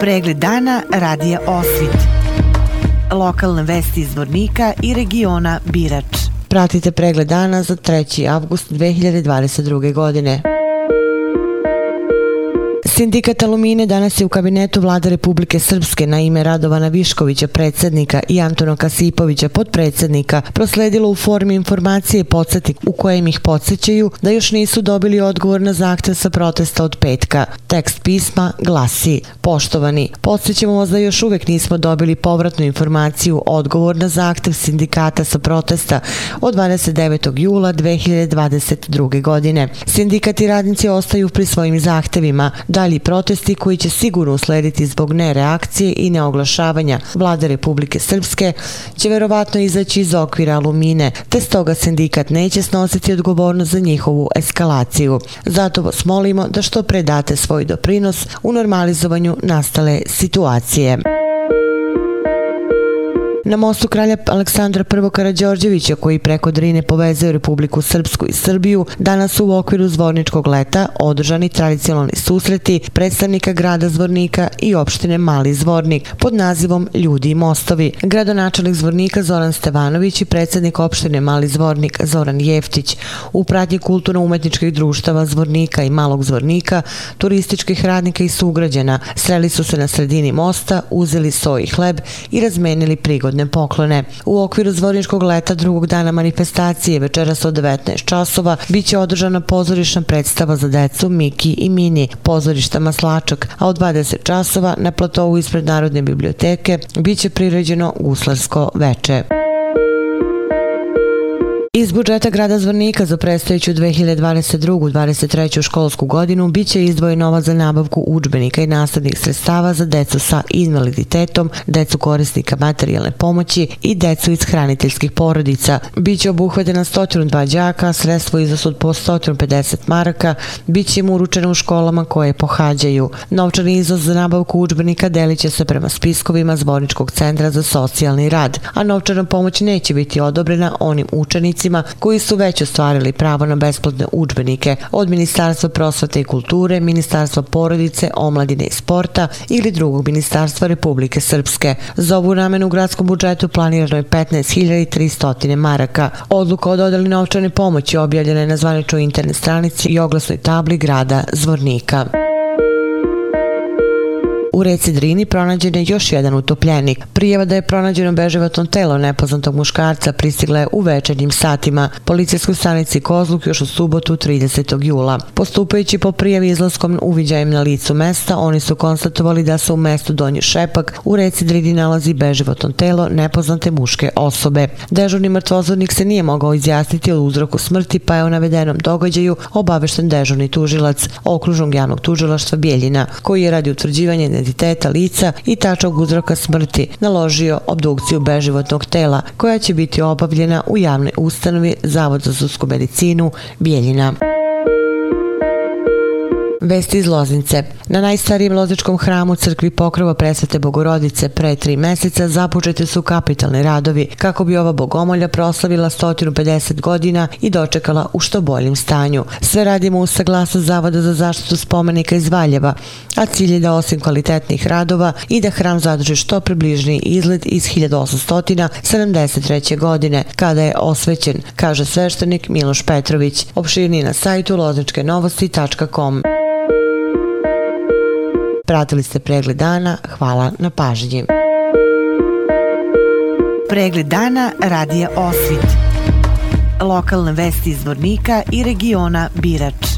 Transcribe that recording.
Pregled dana radija Osvit. Lokalne vesti iz Vornika i regiona Birač. Pratite pregled dana za 3. avgust 2022. godine. Sindikat Alumine danas je u kabinetu vlade Republike Srpske na ime Radovana Viškovića, predsjednika i Antona Kasipovića, podpredsjednika, prosledilo u formi informacije podsjetnik u kojem ih podsjećaju da još nisu dobili odgovor na zahtev sa protesta od petka. Tekst pisma glasi Poštovani, podsjećamo vas da još uvek nismo dobili povratnu informaciju odgovor na zahtev sindikata sa protesta od 29. jula 2022. godine. Sindikat i radnici ostaju pri svojim zahtevima, dalji protesti koji će sigurno uslediti zbog nereakcije i neoglašavanja vlade Republike Srpske će verovatno izaći iz okvira alumine, te stoga sindikat neće snositi odgovornost za njihovu eskalaciju. Zato vas molimo da što predate svoj doprinos u normalizovanju nastale situacije. Na mostu kralja Aleksandra I. Karadžorđevića, koji preko Drine povezuje Republiku Srpsku i Srbiju, danas su u okviru zvorničkog leta održani tradicionalni susreti predstavnika grada Zvornika i opštine Mali Zvornik pod nazivom Ljudi i mostovi. Gradonačelnik Zvornika Zoran Stevanović i predsednik opštine Mali Zvornik Zoran Jeftić u pratnji kulturno-umetničkih društava Zvornika i Malog Zvornika, turističkih radnika i sugrađena, sreli su se na sredini mosta, uzeli soj i hleb i razmenili prigodne narodne poklone. U okviru zvorničkog leta drugog dana manifestacije večeras od 19 časova biće održana pozorišna predstava za decu Miki i Mini, pozorišta Maslačak, a od 20 časova na platovu ispred Narodne biblioteke biće priređeno guslarsko veče. Iz budžeta grada Zvornika za predstojeću 2022-2023. školsku godinu biće izdvojen novac za nabavku učbenika i nastavnih sredstava za decu sa invaliditetom, decu korisnika materijalne pomoći i decu iz hraniteljskih porodica. Biće obuhvatena 102 džaka, sredstvo iznos po 150 maraka, biće im uručeno u školama koje pohađaju. Novčani iznos za nabavku učbenika delit će se prema spiskovima Zvorničkog centra za socijalni rad, a novčana pomoć neće biti odobrena onim učenicima učenicima koji su već ostvarili pravo na besplatne učbenike od Ministarstva prosvete i kulture, Ministarstva porodice, omladine i sporta ili drugog Ministarstva Republike Srpske. Za ovu namenu u gradskom budžetu planirano je 15.300 maraka. Odluka o dodali novčane pomoći objavljena je na zvaničnoj internet stranici i oglasnoj tabli grada Zvornika. U reci Drini pronađen je još jedan utopljenik. Prijeva da je pronađeno beživatno telo nepoznatog muškarca pristigla je u večernjim satima. Policijskoj stanici Kozluk još u subotu 30. jula. Postupajući po prijavi izlaskom uviđajem na licu mesta, oni su konstatovali da se u mestu Donji Šepak u reci Drini nalazi beživotno telo nepoznate muške osobe. Dežurni mrtvozornik se nije mogao izjasniti o uzroku smrti, pa je o navedenom događaju obavešten dežurni tužilac okružnog javnog tužilaštva Bijeljina, koji je radi utvrđivanje identiteta lica i tačnog uzroka smrti naložio obdukciju beživotnog tela koja će biti obavljena u javnoj ustanovi Zavod za sudsku medicinu Bijeljina. Vesti iz Loznice. Na najstarijem lozičkom hramu crkvi pokrova presvete Bogorodice pre tri meseca započete su kapitalni radovi kako bi ova bogomolja proslavila 150 godina i dočekala u što boljem stanju. Sve radimo u saglasu Zavoda za zaštitu spomenika iz Valjeva, a cilj je da osim kvalitetnih radova i da hram zadrži što približni izgled iz 1873. godine, kada je osvećen, kaže sveštenik Miloš Petrović. Opširni na sajtu lozničkenovosti.com. Pratili ste pregled dana, hvala na pažnji. Pregled dana radija Osvit. Lokalne vesti iz Vornika i regiona Birač.